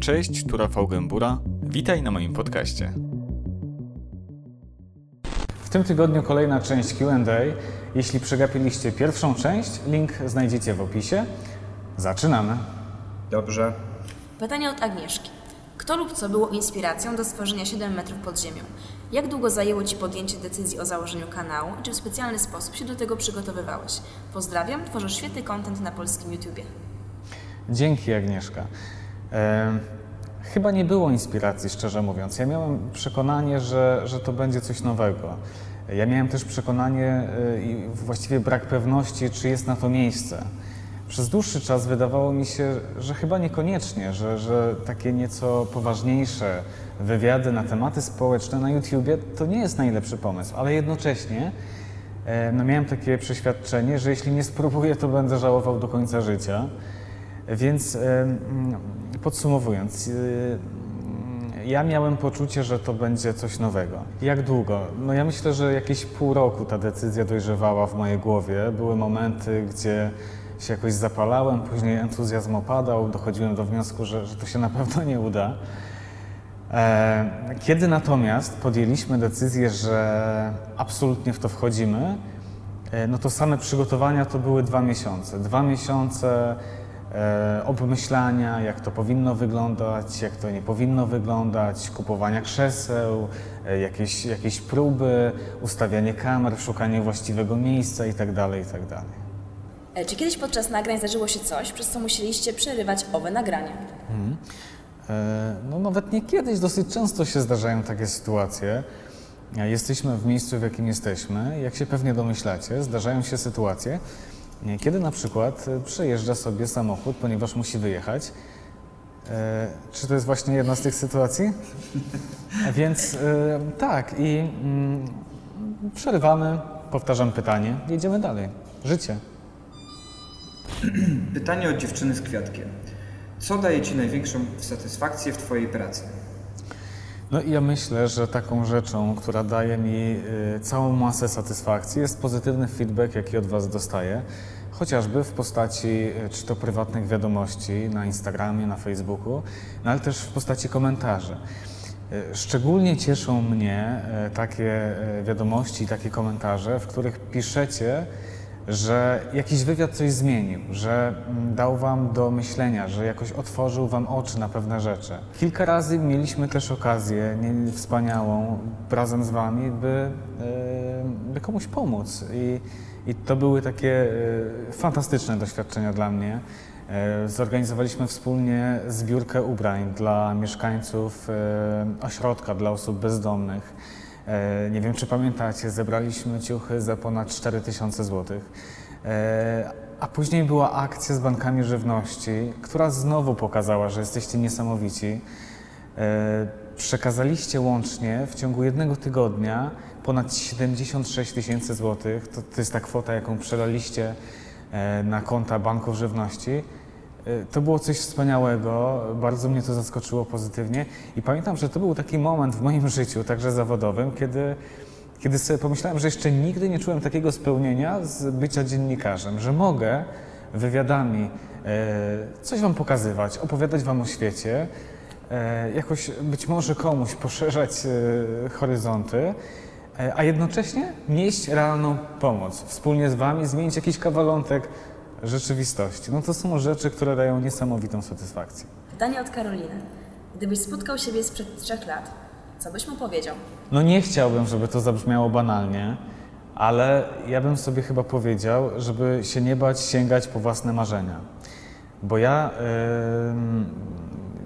Cześć, tu Rafał Gębura. Witaj na moim podcaście. W tym tygodniu kolejna część QA. Jeśli przegapiliście pierwszą część, link znajdziecie w opisie. Zaczynamy. Dobrze. Pytanie od Agnieszki. Kto lub co było inspiracją do stworzenia 7 metrów pod ziemią? Jak długo zajęło Ci podjęcie decyzji o założeniu kanału i czy w specjalny sposób się do tego przygotowywałeś? Pozdrawiam, tworzysz świetny content na polskim YouTubie. Dzięki Agnieszka. Chyba nie było inspiracji, szczerze mówiąc. Ja miałem przekonanie, że, że to będzie coś nowego. Ja miałem też przekonanie e, i właściwie brak pewności, czy jest na to miejsce. Przez dłuższy czas wydawało mi się, że chyba niekoniecznie, że, że takie nieco poważniejsze wywiady na tematy społeczne na YouTubie to nie jest najlepszy pomysł, ale jednocześnie no miałem takie przeświadczenie, że jeśli nie spróbuję, to będę żałował do końca życia. Więc podsumowując, y, ja miałem poczucie, że to będzie coś nowego. Jak długo? No ja myślę, że jakieś pół roku ta decyzja dojrzewała w mojej głowie. Były momenty, gdzie się jakoś zapalałem, później entuzjazm opadał, dochodziłem do wniosku, że, że to się na pewno nie uda. E, kiedy natomiast podjęliśmy decyzję, że absolutnie w to wchodzimy, e, no to same przygotowania to były dwa miesiące. Dwa miesiące obmyślania, jak to powinno wyglądać, jak to nie powinno wyglądać, kupowania krzeseł, jakieś, jakieś próby, ustawianie kamer, szukanie właściwego miejsca itd. itd. Czy kiedyś podczas nagrań zdarzyło się coś, przez co musieliście przerywać owe nagrania? Hmm. No nawet nie kiedyś, dosyć często się zdarzają takie sytuacje. Jesteśmy w miejscu, w jakim jesteśmy. Jak się pewnie domyślacie, zdarzają się sytuacje, kiedy na przykład przejeżdża sobie samochód, ponieważ musi wyjechać. Czy to jest właśnie jedna z tych sytuacji? Więc tak, i mm, przerywamy, powtarzam pytanie, jedziemy dalej. Życie. Pytanie od dziewczyny z kwiatkiem. Co daje Ci największą satysfakcję w Twojej pracy? No i ja myślę, że taką rzeczą, która daje mi y, całą masę satysfakcji jest pozytywny feedback, jaki od Was dostaję. Chociażby w postaci y, czy to prywatnych wiadomości na Instagramie, na Facebooku, no ale też w postaci komentarzy. Y, szczególnie cieszą mnie takie wiadomości, takie komentarze, w których piszecie, że jakiś wywiad coś zmienił, że mm, dał Wam do myślenia, że jakoś otworzył Wam oczy na pewne rzeczy. Kilka razy mieliśmy też okazję wspaniałą razem z Wami, by, e, by komuś pomóc. I, I to były takie e, fantastyczne doświadczenia dla mnie. E, zorganizowaliśmy wspólnie zbiórkę ubrań dla mieszkańców ośrodka dla osób bezdomnych. E, nie wiem, czy pamiętacie, zebraliśmy ciuchy za ponad 4000 zł. E, a później była akcja z bankami żywności, która znowu pokazała, że jesteście niesamowici. E, przekazaliście łącznie w ciągu jednego tygodnia ponad 76 tysięcy złotych. To, to jest ta kwota, jaką przelaliście na konta banków żywności. Y, to było coś wspaniałego, bardzo mnie to zaskoczyło pozytywnie. I pamiętam, że to był taki moment w moim życiu, także zawodowym, kiedy, kiedy sobie pomyślałem, że jeszcze nigdy nie czułem takiego spełnienia z bycia dziennikarzem, że mogę wywiadami e, coś Wam pokazywać, opowiadać Wam o świecie, e, jakoś być może komuś poszerzać e, horyzonty, a jednocześnie nieść realną pomoc, wspólnie z Wami zmienić jakiś kawalątek rzeczywistości. No to są rzeczy, które dają niesamowitą satysfakcję. Pytanie od Karoliny. Gdybyś spotkał siebie sprzed trzech lat, co byś mu powiedział? No nie chciałbym, żeby to zabrzmiało banalnie, ale ja bym sobie chyba powiedział, żeby się nie bać sięgać po własne marzenia. Bo ja,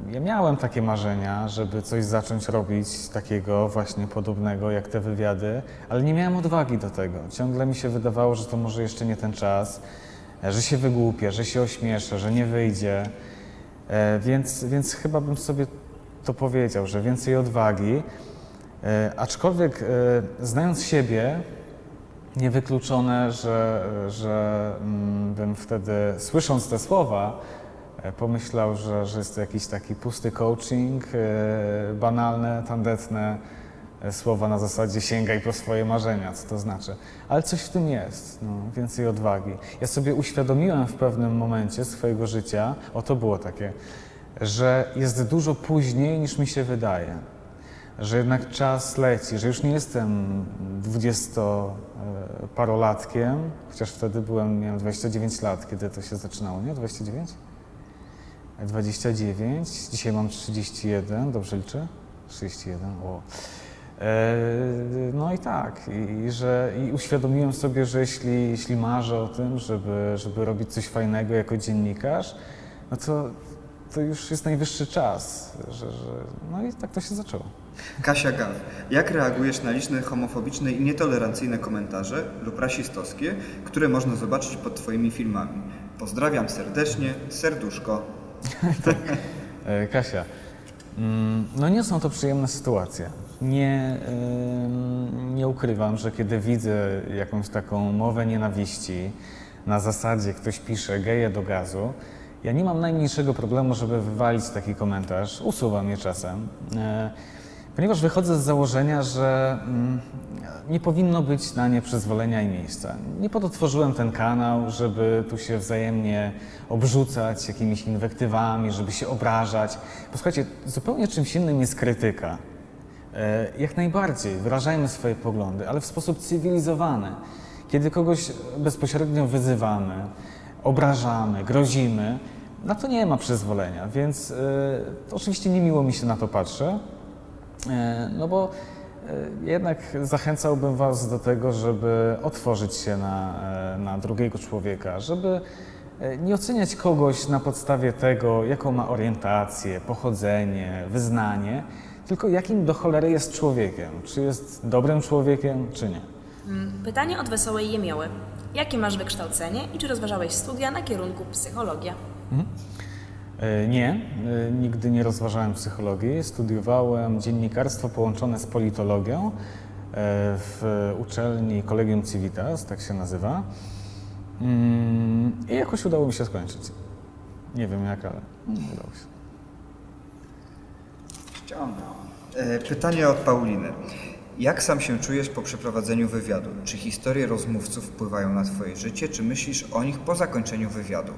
yy, ja miałem takie marzenia, żeby coś zacząć robić takiego właśnie podobnego jak te wywiady, ale nie miałem odwagi do tego. Ciągle mi się wydawało, że to może jeszcze nie ten czas że się wygłupia, że się ośmieszę, że nie wyjdzie. E, więc, więc chyba bym sobie to powiedział, że więcej odwagi. E, aczkolwiek e, znając siebie, niewykluczone, że, że mm, bym wtedy, słysząc te słowa, pomyślał, że, że jest to jakiś taki pusty coaching, banalne, tandetne, słowa na zasadzie sięgaj po swoje marzenia, co to znaczy. Ale coś w tym jest, no, więcej odwagi. Ja sobie uświadomiłem w pewnym momencie swojego życia, o to było takie, że jest dużo później niż mi się wydaje. Że jednak czas leci, że już nie jestem dwudziestoparolatkiem, chociaż wtedy byłem, miałem 29 lat, kiedy to się zaczynało, nie? 29? 29, dzisiaj mam 31, dobrze liczę? 31, o. E, No i tak, i, że i uświadomiłem sobie, że jeśli, jeśli marzę o tym, żeby, żeby robić coś fajnego jako dziennikarz, no to, to już jest najwyższy czas, że, że, no i tak to się zaczęło. Kasia Gaw, jak reagujesz na liczne homofobiczne i nietolerancyjne komentarze lub rasistowskie, które można zobaczyć pod Twoimi filmami? Pozdrawiam serdecznie, serduszko. E, Kasia, no nie są to przyjemne sytuacje. Nie, nie ukrywam, że kiedy widzę jakąś taką mowę nienawiści, na zasadzie ktoś pisze geje do gazu, ja nie mam najmniejszego problemu, żeby wywalić taki komentarz. Usuwam je czasem. Ponieważ wychodzę z założenia, że mm, nie powinno być na nie przyzwolenia i miejsca. Nie po to tworzyłem ten kanał, żeby tu się wzajemnie obrzucać jakimiś inwektywami, żeby się obrażać. Posłuchajcie, zupełnie czymś innym jest krytyka. E, Jak najbardziej wyrażajmy swoje poglądy, ale w sposób cywilizowany. Kiedy kogoś bezpośrednio wyzywamy, obrażamy, grozimy, na to nie ma przyzwolenia, więc to oczywiście niemiło mi się na to patrzy. E, No bo e, jednak zachęcałbym Was do tego, żeby otworzyć się na, e, na drugiego człowieka, żeby nie oceniać kogoś na podstawie tego, jaką ma orientację, pochodzenie, wyznanie, tylko jakim do cholery jest człowiekiem. Czy jest dobrym człowiekiem, czy nie. Mm, Pytanie od Wesołej Jemioły. Jakie masz wykształcenie i czy rozważałeś studia na kierunku psychologia? E, Nie, e, nigdy nie rozważałem psychologii. Studiowałem dziennikarstwo połączone z politologią e, w uczelni Collegium Civitas, tak się nazywa. Mm, I jakoś udało mi się skończyć. Nie wiem jak, ale udało się. Ściągam. E, Pytanie od Pauliny. Jak sam się czujesz po przeprowadzeniu wywiadu? Czy historie rozmówców wpływają na Twoje życie, czy myślisz o nich po zakończeniu wywiadu?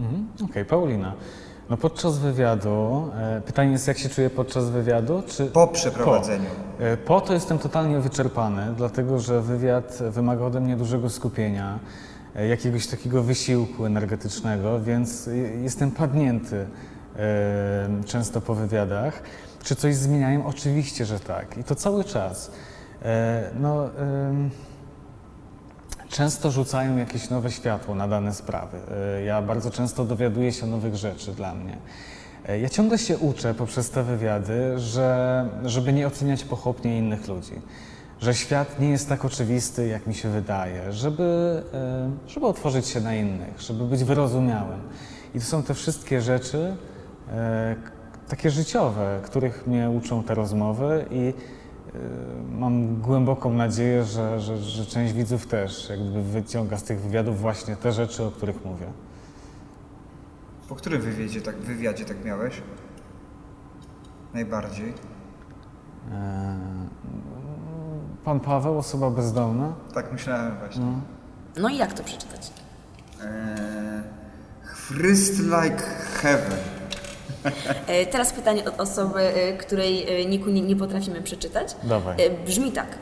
Mhm. Okej, Paulina. No podczas wywiadu, e, pytanie jest jak się czuję podczas wywiadu, czy... Po przeprowadzeniu. Po. E, Po to jestem totalnie wyczerpany, dlatego że wywiad wymaga ode mnie dużego skupienia, e, jakiegoś takiego wysiłku energetycznego, więc jestem padnięty często po wywiadach. Czy coś zmieniają? Oczywiście, że tak. I to cały czas. No, często rzucają jakieś nowe światło na dane sprawy. E, Ja bardzo często dowiaduję się nowych rzeczy dla mnie. E, Ja ciągle się uczę poprzez te wywiady, że, żeby nie oceniać pochopnie innych ludzi. Że świat nie jest tak oczywisty, jak mi się wydaje, żeby, e, żeby otworzyć się na innych, żeby być wyrozumiałym. I to są te wszystkie rzeczy, takie życiowe, których mnie uczą te rozmowy i mam głęboką nadzieję, że, że, że część widzów też jakby wyciąga z tych wywiadów właśnie te rzeczy, o których mówię. Po którym wywiadzie tak, wywiadzie tak miałeś? Najbardziej? E, Pan Paweł, osoba bezdomna. Tak myślałem właśnie. No. No i jak to przeczytać? Eee, Christ like heaven. E, Teraz pytanie od osoby, e, której e, niku nie, nie potrafimy przeczytać. Dawaj. Brzmi tak.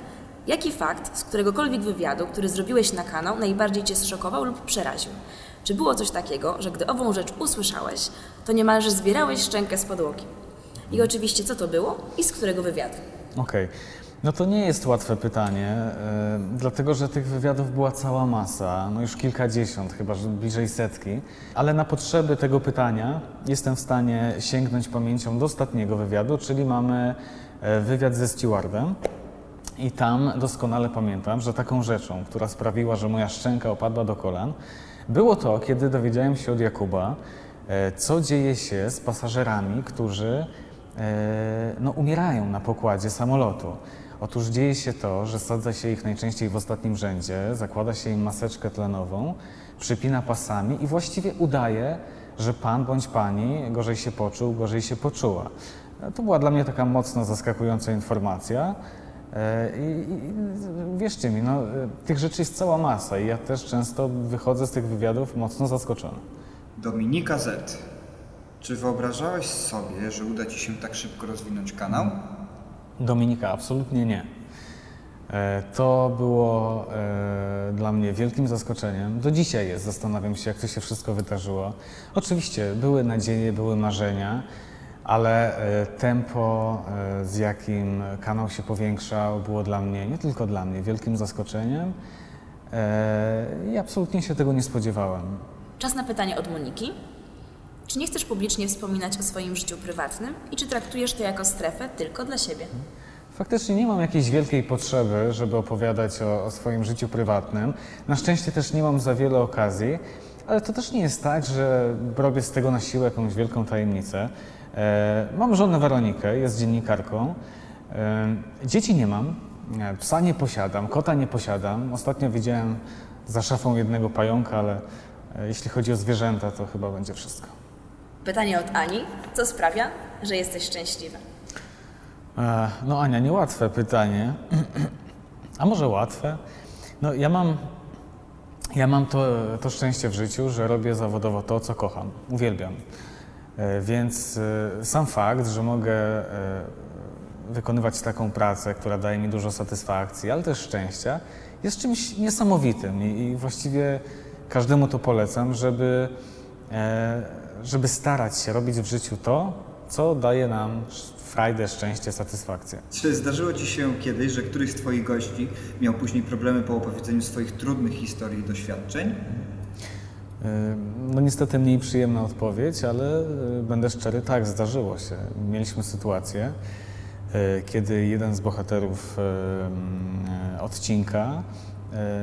Jaki fakt z któregokolwiek wywiadu, który zrobiłeś na kanał, najbardziej Cię zszokował lub przeraził? Czy było coś takiego, że gdy ową rzecz usłyszałeś, to niemalże zbierałeś szczękę z podłogi? I oczywiście, co to było i z którego wywiadu? Okej. No to nie jest łatwe pytanie, e, dlatego że tych wywiadów była cała masa, no już kilkadziesiąt, chyba że bliżej setki, ale na potrzeby tego pytania jestem w stanie sięgnąć pamięcią do ostatniego wywiadu, czyli mamy e, wywiad ze stewardem. I tam doskonale pamiętam, że taką rzeczą, która sprawiła, że moja szczęka opadła do kolan, było to, kiedy dowiedziałem się od Jakuba, e, co dzieje się z pasażerami, którzy no, umierają na pokładzie samolotu. Otóż dzieje się to, że sadza się ich najczęściej w ostatnim rzędzie, zakłada się im maseczkę tlenową, przypina pasami i właściwie udaje, że pan bądź pani gorzej się poczuł, gorzej się poczuła. To była dla mnie taka mocno zaskakująca informacja. E, I, i wierzcie mi, no, e, tych rzeczy jest cała masa i ja też często wychodzę z tych wywiadów mocno zaskoczony. Dominika Z. Czy wyobrażałeś sobie, że uda Ci się tak szybko rozwinąć kanał? Dominika, absolutnie nie. E, To było e, dla mnie wielkim zaskoczeniem. Do dzisiaj jest, zastanawiam się, jak to się wszystko wydarzyło. Oczywiście były nadzieje, były marzenia, ale e, tempo, z jakim kanał się powiększał, było dla mnie, nie tylko dla mnie, wielkim zaskoczeniem i absolutnie się tego nie spodziewałem. Czas na pytanie od Moniki. Czy nie chcesz publicznie wspominać o swoim życiu prywatnym i czy traktujesz to jako strefę tylko dla siebie? Faktycznie nie mam jakiejś wielkiej potrzeby, żeby opowiadać o, o swoim życiu prywatnym. Na szczęście też nie mam za wiele okazji, ale to też nie jest tak, że robię z tego na siłę jakąś wielką tajemnicę. E, mam żonę Weronikę, jest dziennikarką. E, dzieci nie mam, e, psa nie posiadam, kota nie posiadam. Ostatnio widziałem za szafą jednego pająka, ale e, jeśli chodzi o zwierzęta, to chyba będzie wszystko. Pytanie od Ani. Co sprawia, że jesteś szczęśliwa? E, No Ania, niełatwe pytanie. A może łatwe? No ja mam, ja mam to, to szczęście w życiu, że robię zawodowo to, co kocham. Uwielbiam. E, Więc e, sam fakt, że mogę wykonywać taką pracę, która daje mi dużo satysfakcji, ale też szczęścia, jest czymś niesamowitym i, właściwie każdemu to polecam, żeby, żeby starać się robić w życiu to, co daje nam frajdę, szczęście, satysfakcję. Czy zdarzyło Ci się kiedyś, że któryś z Twoich gości miał później problemy po opowiedzeniu swoich trudnych historii i doświadczeń? No niestety mniej przyjemna odpowiedź, ale e, będę szczery, tak, zdarzyło się. Mieliśmy sytuację, e, kiedy jeden z bohaterów odcinka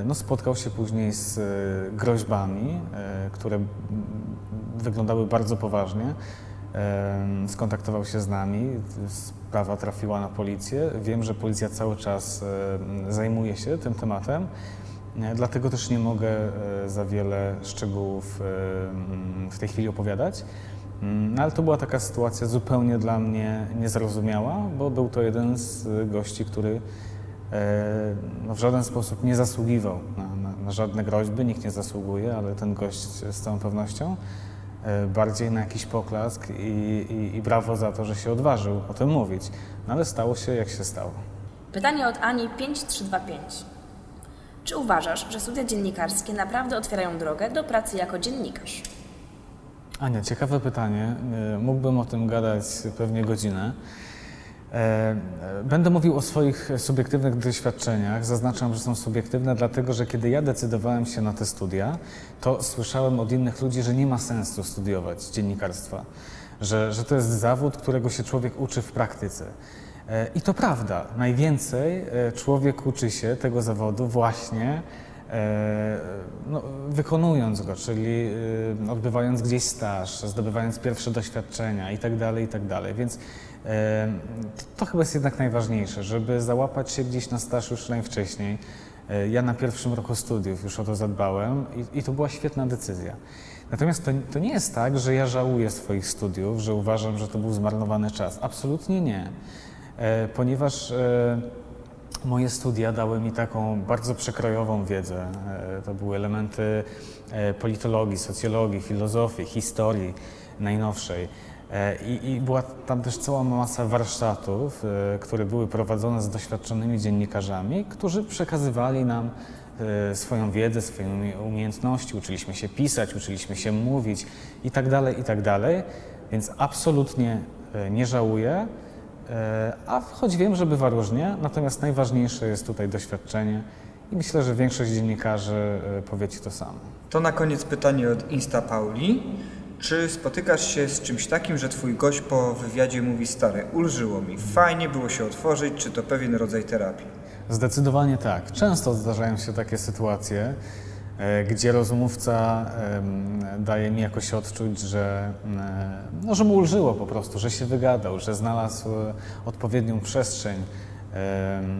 no, spotkał się później z e, groźbami, e, które wyglądały bardzo poważnie. E, Skontaktował się z nami, sprawa trafiła na policję. Wiem, że policja cały czas e, zajmuje się tym tematem. Dlatego też nie mogę e, za wiele szczegółów e, mm, w tej chwili opowiadać. No ale to była taka sytuacja zupełnie dla mnie niezrozumiała, bo był to jeden z e, gości, który e, no, w żaden sposób nie zasługiwał na, na, na żadne groźby, nikt nie zasługuje, ale ten gość z całą pewnością e, bardziej na jakiś poklask i, i, i brawo za to, że się odważył o tym mówić. No ale stało się jak się stało. Pytanie od Ani 5325. Czy uważasz, że studia dziennikarskie naprawdę otwierają drogę do pracy jako dziennikarz? Ania, ciekawe pytanie. E, Mógłbym o tym gadać pewnie godzinę. E, e, Będę mówił o swoich subiektywnych doświadczeniach. Zaznaczam, że są subiektywne, dlatego że kiedy ja decydowałem się na te studia, to słyszałem od innych ludzi, że nie ma sensu studiować dziennikarstwa, że, że to jest zawód, którego się człowiek uczy w praktyce. E, I to prawda. Najwięcej człowiek uczy się tego zawodu właśnie no, wykonując go, czyli e, odbywając gdzieś staż, zdobywając pierwsze doświadczenia i tak dalej, i tak. Więc e, to chyba jest jednak najważniejsze, żeby załapać się gdzieś na staż już najwcześniej. E, Ja na pierwszym roku studiów już o to zadbałem i, i to była świetna decyzja. Natomiast to, to nie jest tak, że ja żałuję swoich studiów, że uważam, że to był zmarnowany czas. Absolutnie nie. E, Ponieważ e, moje studia dały mi taką bardzo przekrojową wiedzę. E, To były elementy e, politologii, socjologii, filozofii, historii najnowszej. E, I, I była tam też cała masa warsztatów, które były prowadzone z doświadczonymi dziennikarzami, którzy przekazywali nam swoją wiedzę, swoje umie- umiejętności. Uczyliśmy się pisać, uczyliśmy się mówić i tak dalej, i tak. Więc absolutnie nie żałuję. E, A choć wiem, że bywa różnie, natomiast najważniejsze jest tutaj doświadczenie i myślę, że większość dziennikarzy e, powie Ci to samo. To na koniec pytanie od Insta Pauli. Czy spotykasz się z czymś takim, że twój gość po wywiadzie mówi stary, ulżyło mi, fajnie było się otworzyć, czy to pewien rodzaj terapii? Zdecydowanie tak. Często zdarzają się takie sytuacje, gdzie rozmówca daje mi jakoś odczuć, że, e, no, że mu ulżyło po prostu, że się wygadał, że znalazł e, odpowiednią przestrzeń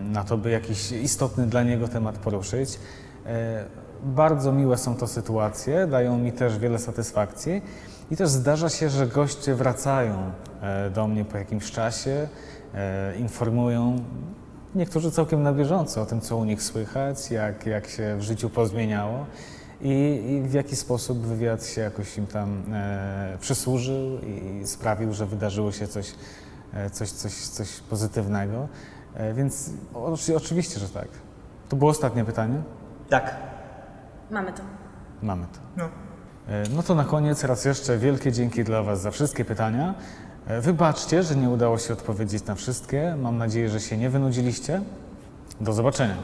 na to, by jakiś istotny dla niego temat poruszyć. E, Bardzo miłe są to sytuacje, dają mi też wiele satysfakcji i też zdarza się, że goście wracają e, do mnie po jakimś czasie, e, informują Niektórzy całkiem na bieżąco o tym, co u nich słychać, jak, jak się w życiu pozmieniało. i, i w jaki sposób wywiad się jakoś im tam e, przysłużył i sprawił, że wydarzyło się coś, e, coś, coś, coś pozytywnego. E, więc o, oczywiście, że tak. To było ostatnie pytanie? Tak. Mamy to. Mamy to. No. E, No to na koniec raz jeszcze wielkie dzięki dla Was za wszystkie pytania. Wybaczcie, że nie udało się odpowiedzieć na wszystkie. Mam nadzieję, że się nie wynudziliście. Do zobaczenia.